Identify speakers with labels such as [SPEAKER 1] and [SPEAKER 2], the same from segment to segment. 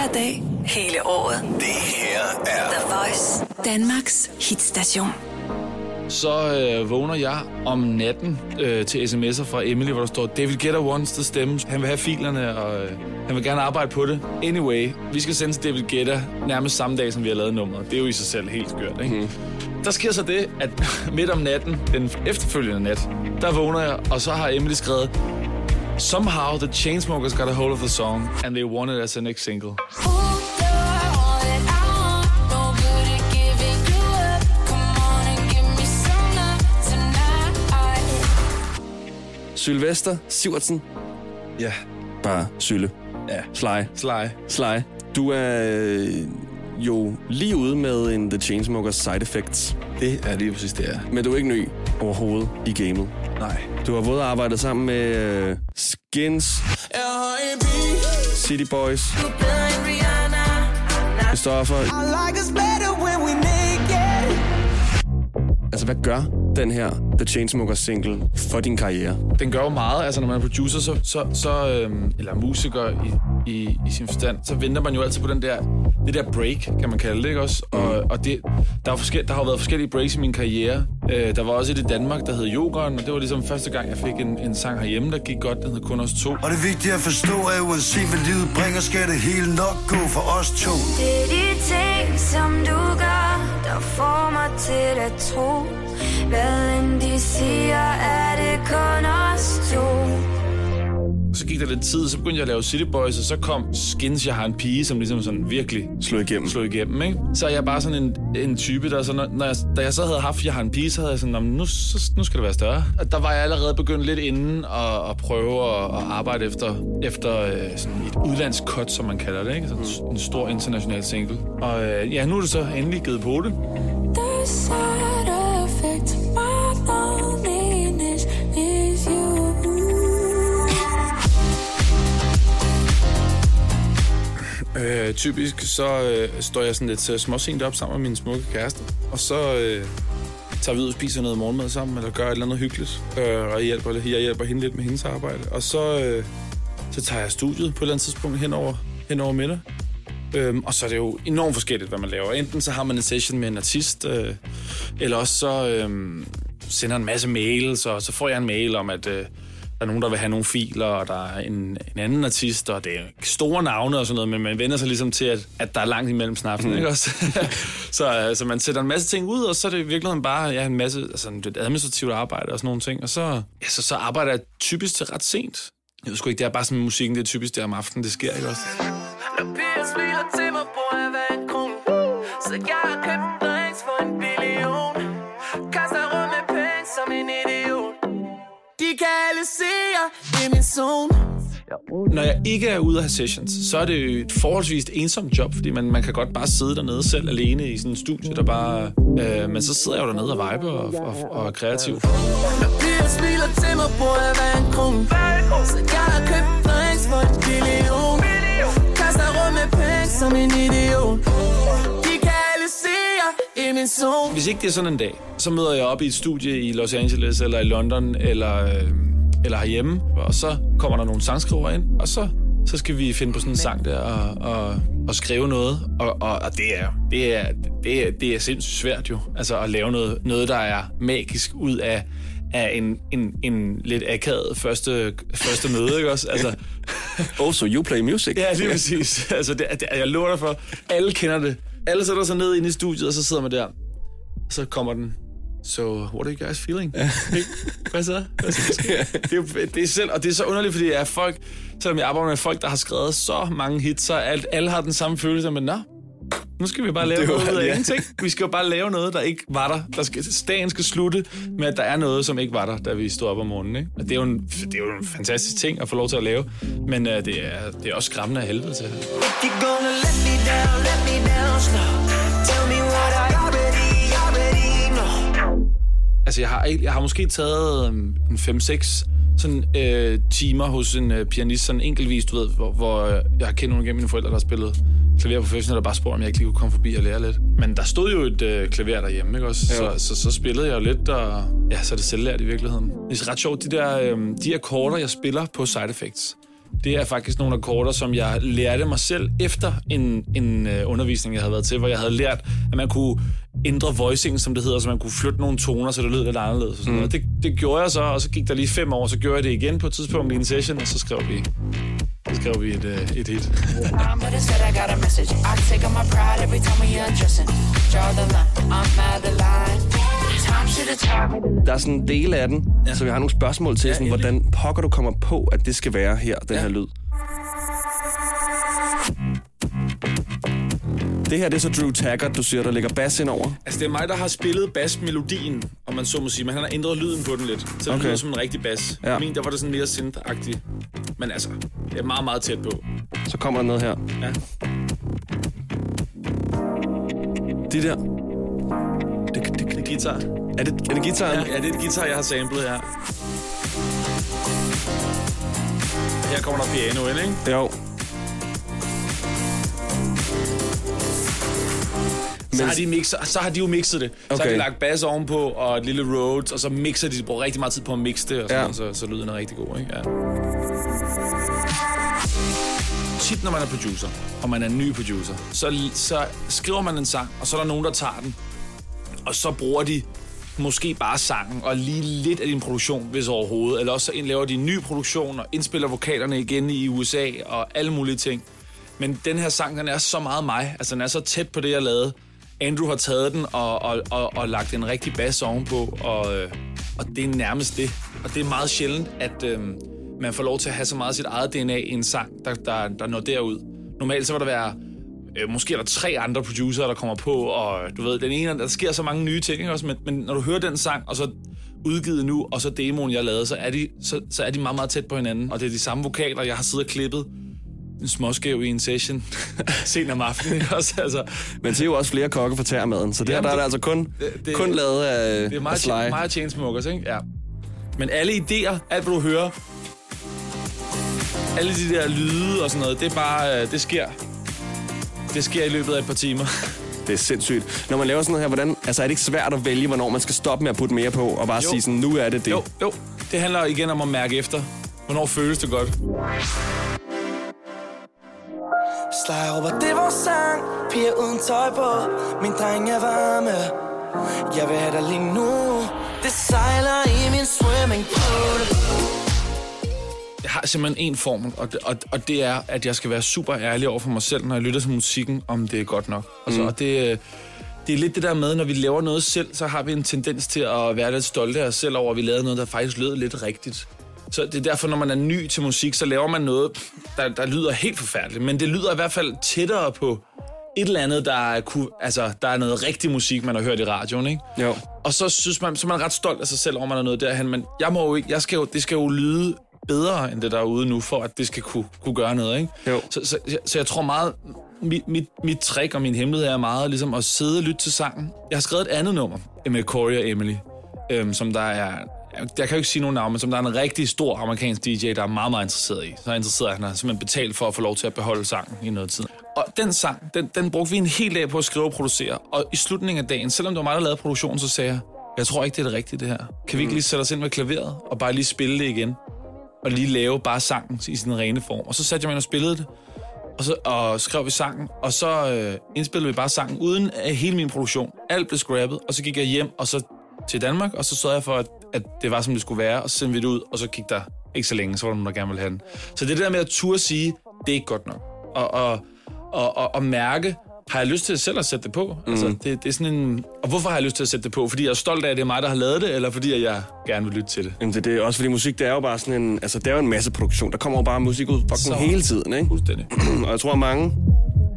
[SPEAKER 1] Hver dag, hele året.
[SPEAKER 2] Det her er
[SPEAKER 1] The Voice. Danmarks hitstation.
[SPEAKER 3] Så øh, vågner jeg om natten øh, til sms'er fra Emily, hvor der står, David Guetta wants the stemme. Han vil have filerne, og øh, han vil gerne arbejde på det. Anyway, vi skal sende til David Guetta nærmest samme dag, som vi har lavet nummeret. Det er jo i sig selv helt skørt, ikke? Mm. Der sker så det, at midt om natten, den efterfølgende nat, der vågner jeg, og så har Emily skrevet, Somehow the Chainsmokers got a hold of the song, and they want it as a next single.
[SPEAKER 4] Sylvester Sivertsen.
[SPEAKER 3] Ja,
[SPEAKER 4] Bare Sylle.
[SPEAKER 3] Ja.
[SPEAKER 4] Sly.
[SPEAKER 3] Sly.
[SPEAKER 4] Sly. Du er øh, jo lige ude med en The Chainsmokers Side Effects.
[SPEAKER 3] Det er lige præcis det, er.
[SPEAKER 4] Men du er ikke ny overhovedet i gamet.
[SPEAKER 3] Nej.
[SPEAKER 4] Du har både arbejdet sammen med øh, Skins, City Boys, Christoffer. Altså, hvad gør den her The Chainsmokers single for din karriere?
[SPEAKER 3] Den gør jo meget, altså når man er producer, så, så, så øhm, eller musiker i, i, i sin forstand, så venter man jo altid på den der, det der break, kan man kalde det, ikke også? Og, og det, der, er forskel, der har jo været forskellige breaks i min karriere. Øh, der var også et i Danmark, der hed Jokeren, og det var ligesom første gang, jeg fik en, en sang herhjemme, der gik godt, den hed Kun os to.
[SPEAKER 5] Og det er vigtigt at forstå, at uanset hvad livet bringer, skal det hele nok gå for os to.
[SPEAKER 6] Det er de ting, som du gør, der får mig til at tro. Hvad end de siger, er det kun os to.
[SPEAKER 3] Så gik der lidt tid, så begyndte jeg at lave City Boys, og så kom Skins, jeg har en pige, som ligesom sådan virkelig
[SPEAKER 4] Slå igennem.
[SPEAKER 3] slog igennem, ikke? Så er jeg bare sådan en, en type, der så, når, når jeg, da jeg så havde haft, jeg har en pige, så havde jeg sådan, "Nå, men nu, så, nu skal det være større. Og der var jeg allerede begyndt lidt inden at, at prøve at, at arbejde efter, efter øh, sådan et udlandskot, som man kalder det, ikke? Sådan en, en stor international single. Og øh, ja, nu er det så endelig givet på det.
[SPEAKER 6] The side effect my
[SPEAKER 3] Øh, typisk så øh, står jeg sådan lidt øh, småsent op sammen med min smukke kæreste, og så øh, tager vi ud og spiser noget morgenmad sammen, eller gør et eller andet hyggeligt, øh, og jeg hjælper, jeg hjælper hende lidt med hendes arbejde. Og så, øh, så tager jeg studiet på et eller andet tidspunkt hen over, hen over middag. Øhm, og så er det jo enormt forskelligt, hvad man laver. Enten så har man en session med en artist, øh, eller også så øh, sender en masse mails, og så får jeg en mail om, at øh, der er nogen, der vil have nogle filer, og der er en, en anden artist, og det er store navne og sådan noget, men man vender sig ligesom til, at, at der er langt imellem snapsen, mm. ikke også? så, øh, så man sætter en masse ting ud, og så er det i virkeligheden bare ja, en masse altså, lidt administrativt arbejde og sådan nogle ting. Og så, ja, så, så arbejder jeg typisk til ret sent. Jeg ved sgu ikke, det er bare sådan musikken, det er typisk der om aftenen, det sker, ikke også?
[SPEAKER 7] Når piger smiler til mig, bruger jeg hver en krone Så jeg har købt drinks for en billion Kaster rundt med penge som en idiot kan alle se, jeg i min zone
[SPEAKER 3] Når jeg ikke er ude at have sessions, så er det jo et forholdsvis ensomt job, fordi man, man kan godt bare sidde dernede selv alene i sådan en studie, der bare... Øh, men så sidder jeg jo dernede og viber og, og, og er kreativ.
[SPEAKER 7] Når piger smiler til mig, bruger jeg hver en krone. Så jeg har købt drinks for en billion
[SPEAKER 3] Hvis ikke det er sådan en dag, så møder jeg op i et studie i Los Angeles, eller i London, eller, øh, eller herhjemme, og så kommer der nogle sangskriver ind, og så, så skal vi finde på sådan en sang der og, og, og skrive noget. Og, og, og det, er, det, er, det, er, det er sindssygt svært jo, altså at lave noget, noget der er magisk ud af, af en, en, en lidt akavet første, første møde, ikke også? Altså,
[SPEAKER 4] Oh, so you play music?
[SPEAKER 3] Ja, lige præcis. Altså, det, det, jeg lover dig for, alle kender det. Alle sætter sig ned inde i studiet, og så sidder man der. Og så kommer den. So, what are you guys feeling? Ikke? Hvad så? Hvad så? Det, er, det er selv, og det er så underligt, fordi jeg er folk, selvom jeg arbejder med folk, der har skrevet så mange hits, så alt, alle har den samme følelse, men nå, nu skal vi bare lave
[SPEAKER 4] Det var-
[SPEAKER 3] noget ud af
[SPEAKER 4] ja.
[SPEAKER 3] ingenting. Vi skal jo bare lave noget, der ikke var der. der skal, dagen skal slutte med, at der er noget, som ikke var der, da vi stod op om morgenen. Ikke? Og det, er jo en, det er jo en fantastisk ting at få lov til at lave, men uh, det, er, det er også skræmmende af helvede til. Altså, jeg har, ikke- jeg har måske taget øhm, en 5-6 sådan, øh, timer hos en øh, pianist, sådan enkeltvis, du ved, hvor, hvor øh, jeg har kendt nogle af mine forældre, der har spillet klaver professionelt, og bare spurgte, om jeg ikke lige kunne komme forbi og lære lidt. Men der stod jo et øh, klaver derhjemme, ikke også? Så, så, så, spillede jeg jo lidt, og ja, så er det selvlært i virkeligheden. Det er ret sjovt, de der øh, de akkorder, jeg spiller på Side Effects, det er faktisk nogle akkorder, som jeg lærte mig selv efter en, en øh, undervisning, jeg havde været til, hvor jeg havde lært, at man kunne ændre voicing, som det hedder, så man kunne flytte nogle toner, så det lød lidt anderledes. Og sådan noget. Det, det gjorde jeg så, og så gik der lige fem år, så gjorde jeg det igen på et tidspunkt i en session, og så skrev vi, skrev vi et, øh, et hit.
[SPEAKER 4] Der er sådan en del af den, ja. så vi har nogle spørgsmål til,
[SPEAKER 3] Ja,
[SPEAKER 4] sådan, hvordan pokker du kommer på, at det skal være her, den
[SPEAKER 3] Ja.
[SPEAKER 4] her lyd. Det her, det er så Drew Taggart, du siger, der ligger bass ind over.
[SPEAKER 3] Altså, det er mig, der har spillet bassmelodien, om man så må sige, men han har ændret lyden på den lidt, så det
[SPEAKER 4] Okay.
[SPEAKER 3] lyder som en rigtig bass.
[SPEAKER 4] Ja.
[SPEAKER 3] Ja. Min, der var det sådan mere synth-agtigt. Men altså, det er meget, meget tæt på.
[SPEAKER 4] Så kommer der noget her.
[SPEAKER 3] Ja.
[SPEAKER 4] Det der. Det, det,
[SPEAKER 3] Det er guitar.
[SPEAKER 4] er, det, er det gitaren?
[SPEAKER 3] Ja, ja, det er et guitar, jeg har samlet her. Her kommer der piano ind, ikke?
[SPEAKER 4] Jo.
[SPEAKER 3] Så har, de mixer, så har de jo mixet det. Så
[SPEAKER 4] Okay.
[SPEAKER 3] har de lagt bass ovenpå og et lille Rhodes, og så mixer de, de bruger rigtig meget tid på at mixe det, og sådan,
[SPEAKER 4] ja.
[SPEAKER 3] så, så lyden er rigtig god. Ikke? Ja. Tit når man er producer, og man er en ny producer, så, så skriver man en sang, og så er der nogen, der tager den, og så bruger de måske bare sangen og lige lidt af din produktion, hvis overhovedet. Eller også så laver de en ny produktion og indspiller vokalerne igen i USA og alle mulige ting. Men den her sang, den er så meget mig. Altså, den er så tæt på det, jeg lavede. Andrew har taget den og, og, og, og lagt en rigtig bass ovenpå, og, øh, og det er nærmest det. Og det er meget sjældent, at øh, man får lov til at have så meget af sit eget DNA i en sang, der, der, der når derud. Normalt så vil der være øh, måske er der tre andre producer, der kommer på, og du ved, den ene, der sker så mange nye ting, ikke også? Men, men når du hører den sang, og så udgivet nu, og så demoen, jeg lavede, så er, de, så, så er de meget, meget tæt på hinanden. Og det er de samme vokaler, jeg har siddet og klippet en småskæv i en session sent om aftenen, ikke også? Altså,
[SPEAKER 4] Men det er jo også flere kokke for tærmaden, så der,
[SPEAKER 3] Jamen,
[SPEAKER 4] der er
[SPEAKER 3] det-
[SPEAKER 4] det altså kun,
[SPEAKER 3] det- det-
[SPEAKER 4] kun lavet af,
[SPEAKER 3] det er
[SPEAKER 4] af
[SPEAKER 3] meget,
[SPEAKER 4] Sly.
[SPEAKER 3] meget chainsmokers, ikke? Ja. Men alle idéer, alt hvad du hører, alle de der lyde og sådan noget, det er bare, øh, det sker. Det sker i løbet af et par timer.
[SPEAKER 4] Det er sindssygt. Når man laver sådan noget her, hvordan, altså er det ikke svært at vælge, hvornår man skal stoppe med at putte mere på, og bare
[SPEAKER 3] Jo.
[SPEAKER 4] sige sådan, nu er det det?
[SPEAKER 3] Jo, jo. Det handler igen om at mærke efter. Hvornår føles det godt?
[SPEAKER 7] Råber, det er vores sang Piger uden tøj på Min dreng er varme Jeg vil have dig lige nu Det sejler i min swimming pool
[SPEAKER 3] Jeg har simpelthen en formel, og det, og, og det er, at jeg skal være super ærlig over for mig selv, når jeg lytter til musikken, om det er godt nok. Altså, Og det, øh, det er lidt det der med, når vi laver noget selv, så har vi en tendens til at være lidt stolte af os selv over, at vi lavede noget, der faktisk lød lidt rigtigt. Så det er derfor, når man er ny til musik, så laver man noget, der, der lyder helt forfærdeligt. Men det lyder i hvert fald tættere på et eller andet, der er, ku- altså, der er noget rigtig musik, man har hørt i radioen, ikke?
[SPEAKER 4] Jo.
[SPEAKER 3] Og så synes man, så er man ret stolt af sig selv, over man er noget derhen. Men jeg må jo ikke, jeg skal jo, det skal jo lyde bedre, end det der er ude nu, for at det skal kunne, kunne gøre noget, ikke?
[SPEAKER 4] Jo.
[SPEAKER 3] Så, så, så jeg tror meget, mit, mit, mit trick og min hemmelighed er meget ligesom at sidde og lytte til sangen. Jeg har skrevet et andet nummer med Corey og Emily, øhm, som der er, jeg kan jo ikke sige nogen navn, men som der er en rigtig stor amerikansk DJ, der er meget, meget interesseret i. Så er interesseret, at han har simpelthen betalt for at få lov til at beholde sangen i noget tid. Og den sang, den, den brugte vi en hel dag på at skrive og producere. Og i slutningen af dagen, selvom det var mig, der lavede produktionen, så sagde jeg, jeg tror ikke, det er det rigtige, det her. Kan vi ikke lige sætte os ind ved klaveret og bare lige spille det igen? Og lige lave bare sangen i sin rene form. Og så satte jeg mig ind og spillede det. Og så og skrev vi sangen, og så øh, indspillede vi bare sangen uden af hele min produktion. Alt blev scrappet, og så gik jeg hjem og så til Danmark, og så sørgede jeg for, at, at det var, som det skulle være, og så sendte vi det ud, og så gik der ikke så længe, så var der nogen, der gerne ville have den. Så det der med at turde sige, det er ikke godt nok. Og, og, og, og, og mærke, har jeg lyst til selv at sætte det på? Mm. Altså, det, det er sådan en... Og hvorfor har jeg lyst til at sætte det på? Fordi jeg er stolt af, at det er mig, der har lavet det, eller fordi jeg gerne vil lytte til det?
[SPEAKER 4] Jamen, det, det er også fordi musik, det er jo bare sådan en, altså det er jo en masse produktion. Der kommer jo bare musik ud fucking hele tiden, ikke?
[SPEAKER 3] Fuldstændig.
[SPEAKER 4] Og jeg tror, at mange,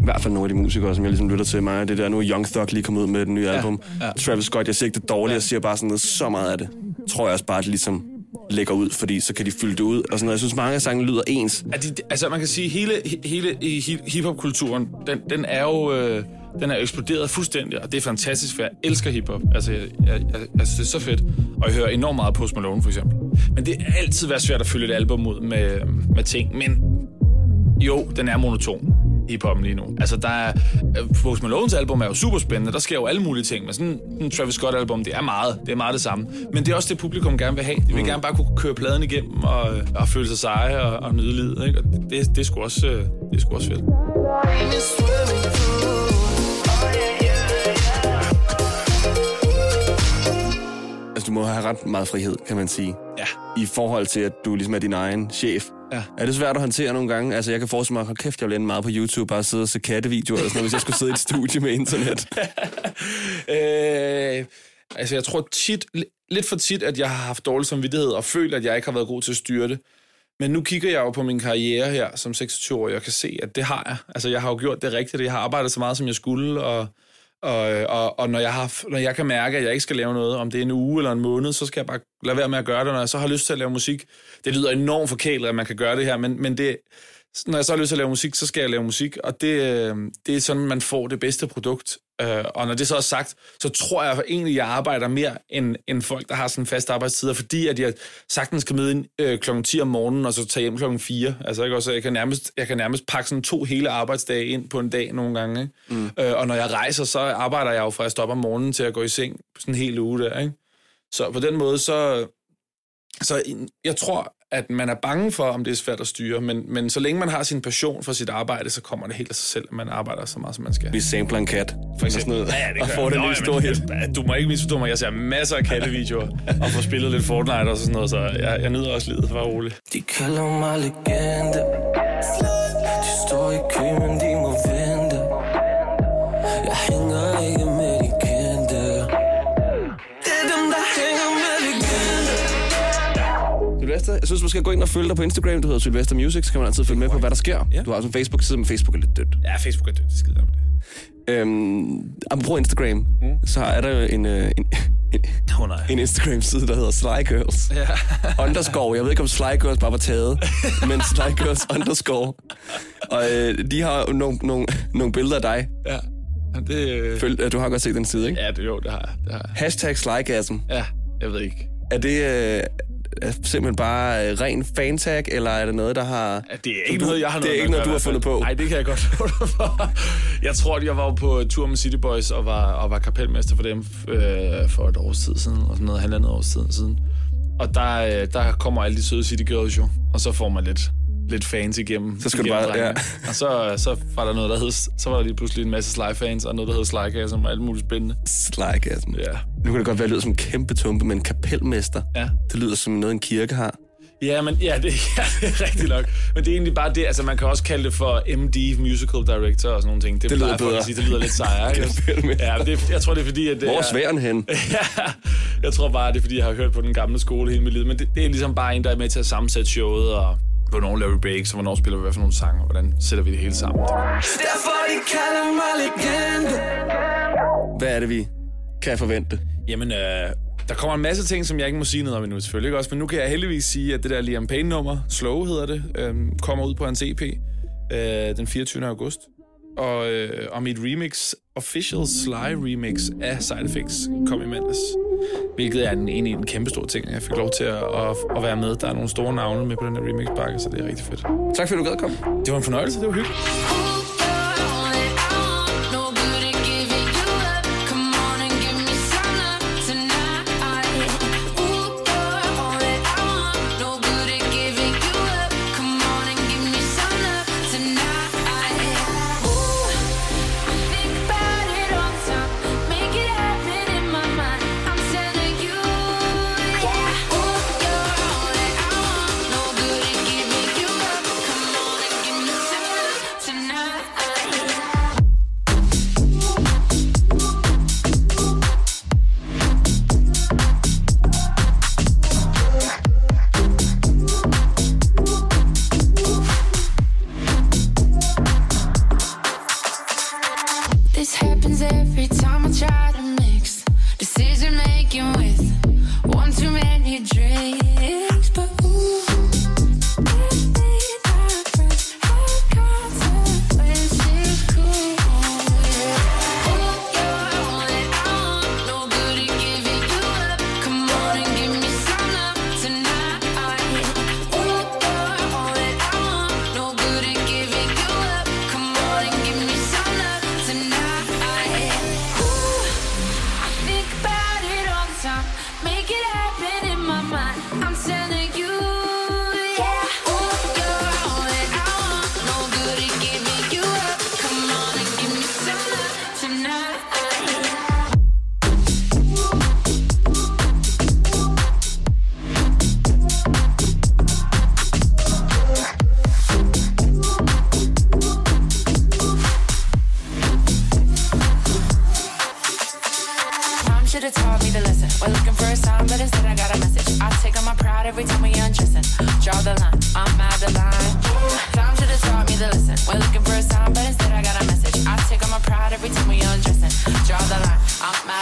[SPEAKER 4] i hvert fald nogle af de musikere, som jeg ligesom lytter til mig, det der, nu er Young Thug lige kommet ud med den nye album.
[SPEAKER 3] ja.
[SPEAKER 4] Travis Scott, jeg siger ikke det dårligt, jeg siger bare sådan noget, så meget af det. Tror jeg også bare, at det ligesom lægger ud, fordi så kan de fylde det ud. Og sådan noget. Jeg synes, mange af sangene lyder ens.
[SPEAKER 3] Er de, altså man kan sige, hele, hele i hiphop-kulturen, den, den er jo øh, den er eksploderet fuldstændig, og det er fantastisk, for jeg elsker hiphop. Altså, jeg, jeg, jeg, jeg synes, det er så fedt. Og jeg hører enormt meget Post Malone, for eksempel. Men det er altid været svært at fylde et album ud med, med ting. Men jo, den er monoton hiphoppen lige nu. Altså, der er... øh, Post Malones album er jo super spændende. Der sker jo alle mulige ting. Men sådan en Travis Scott-album, det er meget. Det er meget det samme. Men det er også det, publikum gerne vil have. De vil gerne bare kunne køre pladen igennem og, og føle sig seje og, og nyde livet. Ikke? Og det, det, er sgu også, øh, det er sgu også fedt.
[SPEAKER 4] Altså, du må have ret meget frihed, kan man sige.
[SPEAKER 3] Ja.
[SPEAKER 4] I forhold til, at du ligesom er din egen chef.
[SPEAKER 3] Ja.
[SPEAKER 4] Er det svært at håndtere nogle gange? Altså, jeg kan forestille mig, at kæft, jeg vil ende meget på YouTube, bare sidde og se kattevideoer, eller sådan noget, hvis jeg skulle sidde i et studie med internet.
[SPEAKER 3] Øh, altså, jeg tror tit, lidt for tit, at jeg har haft dårlig samvittighed og følt, at jeg ikke har været god til at styre det. Men nu kigger jeg jo på min karriere her som 26 år, og kan se, at det har jeg. Altså, jeg har jo gjort det rigtigt. Jeg har arbejdet så meget, som jeg skulle, og, og, øh, og, og når, jeg har, når jeg kan mærke, at jeg ikke skal lave noget, om det er en uge eller en måned, så skal jeg bare lade være med at gøre det. Når jeg så har lyst til at lave musik, det lyder enormt forkælet, at man kan gøre det her, men, men det, når jeg så har lyst til at lave musik, så skal jeg lave musik, og det, øh, det er sådan, man får det bedste produkt. Øh, Og når det så er sagt, så tror jeg egentlig, at jeg arbejder mere end, end folk, der har sådan fast arbejdstider, fordi at jeg sagtens kan møde ind øh, klokken 10 om morgenen, og så tage hjem klokken 4. Altså, ikke? Også, jeg, kan nærmest, jeg kan nærmest pakke sådan to hele arbejdsdage ind på en dag nogle gange. Ikke? Mm. Øh, og når jeg rejser, så arbejder jeg jo fra at stoppe om morgenen til at gå i seng sådan en hel uge der. Ikke? Så på den måde, så, så jeg tror, at man er bange for, om det er svært at styre, men, men så længe man har sin passion for sit arbejde, så kommer det helt af sig selv, at man arbejder så meget, som man skal.
[SPEAKER 4] Vi sampler en kat.
[SPEAKER 3] For eksempel.
[SPEAKER 4] Sådan noget,
[SPEAKER 3] Ja, det
[SPEAKER 4] og får
[SPEAKER 3] jeg.
[SPEAKER 4] det
[SPEAKER 3] Nå,
[SPEAKER 4] lige
[SPEAKER 3] jamen,
[SPEAKER 4] stor hit.
[SPEAKER 3] Du må ikke misforstå mig. Jeg ser masser af kattevideoer og får spillet lidt Fortnite og sådan noget, så jeg, jeg nyder også livet. Var rolig.
[SPEAKER 7] De kalder mig legende De står i kø, men jeg
[SPEAKER 4] synes, man skal gå ind og følge dig på Instagram. Du hedder Sylvester Music, så kan man altid følge med på, hvad der sker.
[SPEAKER 3] Ja.
[SPEAKER 4] Du har også en Facebook-side, men Facebook er lidt dødt.
[SPEAKER 3] Ja, Facebook er dødt. Det skider med det.
[SPEAKER 4] Øhm, apropos Instagram, mm. så er der en, øh, en, en,
[SPEAKER 3] oh, nej.
[SPEAKER 4] en Instagram-side, der hedder Sly Girls.
[SPEAKER 3] Ja.
[SPEAKER 4] underscore. Jeg ved ikke, om Sly Girls bare var taget, men Sly Girls underscore. Og øh, de har nogle, nogle, nogle billeder af dig.
[SPEAKER 3] ja. Det, øh,
[SPEAKER 4] Følg, øh, du har godt set den side, ikke?
[SPEAKER 3] ja, det, jo, det har jeg. Det har jeg.
[SPEAKER 4] Hashtag Slygasm.
[SPEAKER 3] Ja, jeg ved ikke.
[SPEAKER 4] Er det øh, er simpelthen bare øh, ren fantag, eller er det noget, der har...
[SPEAKER 3] Ja, det er ikke
[SPEAKER 4] du,
[SPEAKER 3] noget, jeg har
[SPEAKER 4] Det er
[SPEAKER 3] noget
[SPEAKER 4] ikke noget, du har fundet på.
[SPEAKER 3] Nej, det kan jeg godt for. Jeg tror, at jeg var på tur med City Boys og var, og var kapelmester for dem øh, for et års tid siden, og sådan noget, halvandet års tid siden. Og der, øh, der kommer alle de søde City Girls jo, og så får man lidt, lidt fans igennem.
[SPEAKER 4] Så skal du
[SPEAKER 3] igennem
[SPEAKER 4] bare-
[SPEAKER 3] drengene. Og så, så var der noget, der hed, så var der lige pludselig en masse Sly-fans, og noget, der hed Slygasm, og alt muligt spændende.
[SPEAKER 4] Slygasm.
[SPEAKER 3] Ja.
[SPEAKER 4] Nu kan det godt være, at det lyder som en kæmpe tumpe, men kapelmester.
[SPEAKER 3] Ja.
[SPEAKER 4] Det lyder som noget, en kirke har.
[SPEAKER 3] Ja, men ja, det, ja, det er rigtigt nok. Men det er egentlig bare det, altså man kan også kalde det for MD, Musical Director og sådan nogle ting. Det,
[SPEAKER 4] Det lyder bedre.
[SPEAKER 3] At sige, det lyder lidt sejere, ikke? Ja, det, jeg tror, det er fordi, at det
[SPEAKER 4] Hvor er
[SPEAKER 3] er...
[SPEAKER 4] sværen hen?
[SPEAKER 3] Ja, jeg tror bare, det er fordi, jeg har hørt på den gamle skole hele mit liv. Men det, det er ligesom bare en, der er med til at sammensætte showet, og hvornår laver vi breaks, og hvornår spiller vi hvad for nogle sange, og hvordan sætter vi det hele sammen.
[SPEAKER 7] Derfor de kalder mig legende
[SPEAKER 4] Hvad er det, vi kan forvente?
[SPEAKER 3] Jamen, øh, der kommer en masse ting, som jeg ikke må sige noget om endnu, selvfølgelig ikke også, men nu kan jeg heldigvis sige, at det der Liam Payne-nummer, Slow hedder det, øh, kommer ud på hans EP øh, den 24. august. Og, øh, og mit remix, Official Sly remix af Side Effects, kom i mandags. Hvilket er en, egentlig en kæmpe stor ting, jeg fik lov til at, at, at være med. Der er nogle store navne med på den her remix-bakke, så det er rigtig fedt.
[SPEAKER 4] Tak fordi du gad komme.
[SPEAKER 3] Det var en fornøjelse, det var hyggeligt.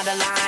[SPEAKER 2] out of line.